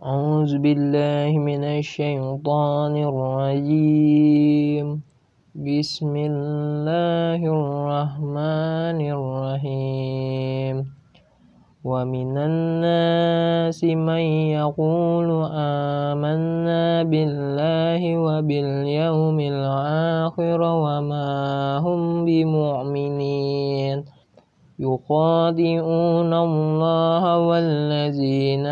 أعوذ بالله من الشيطان الرجيم. بسم الله الرحمن الرحيم. ومن الناس من يقول آمنا بالله وباليوم الآخر وما هم بمؤمنين. يخادعون الله والذين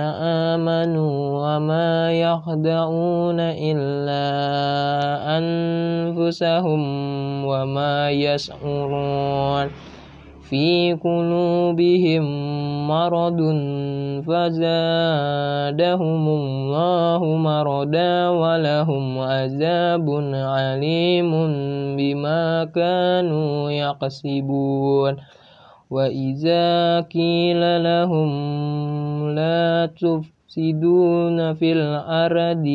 آمنوا وما يخدعون إلا أنفسهم وما يشعرون في قلوبهم مرض فزادهم الله مرضا ولهم عذاب عليم بما كانوا يكسبون وإذا قيل لهم لا تفسدون في الأرض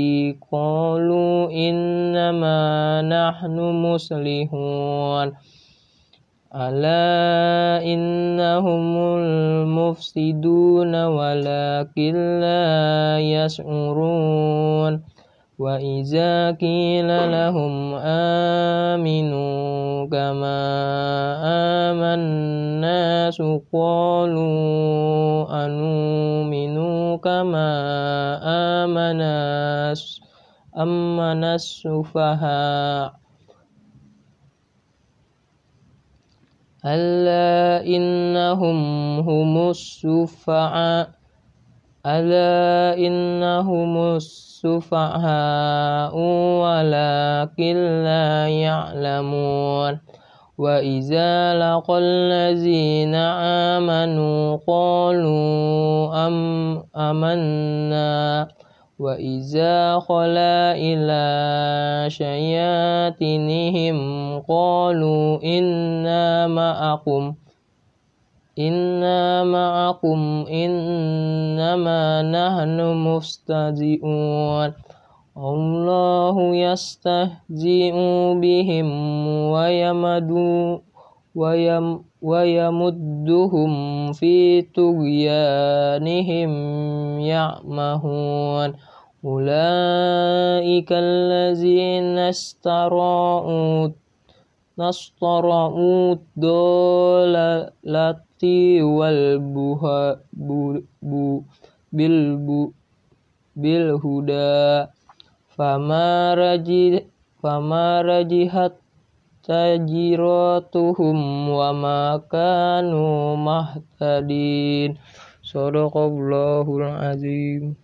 قالوا إنما نحن مصلحون ألا إنهم المفسدون ولكن لا يشعرون وإذا قيل لهم آمنوا كما آمن الناس قالوا أنؤمن كما آمن أمن السفهاء. ألا إنهم هم السفهاء. ألا إنهم السفهاء ولكن لا يعلمون. وإذا لقوا الذين آمنوا قالوا أم أمنا وإذا خلا إلى شياطينهم قالوا إنا معكم إنا معكم إنما نحن مستهزئون الله يستهزئ بهم ويمدوا ويم ويمدهم في طغيانهم يعمهون. أولئك الذين اشتروا نشطروا الضلالة والبها بالهدى. fama raji fama rajihat tajiratuhum wa makanu mahtadin. Sadaqallahul azim.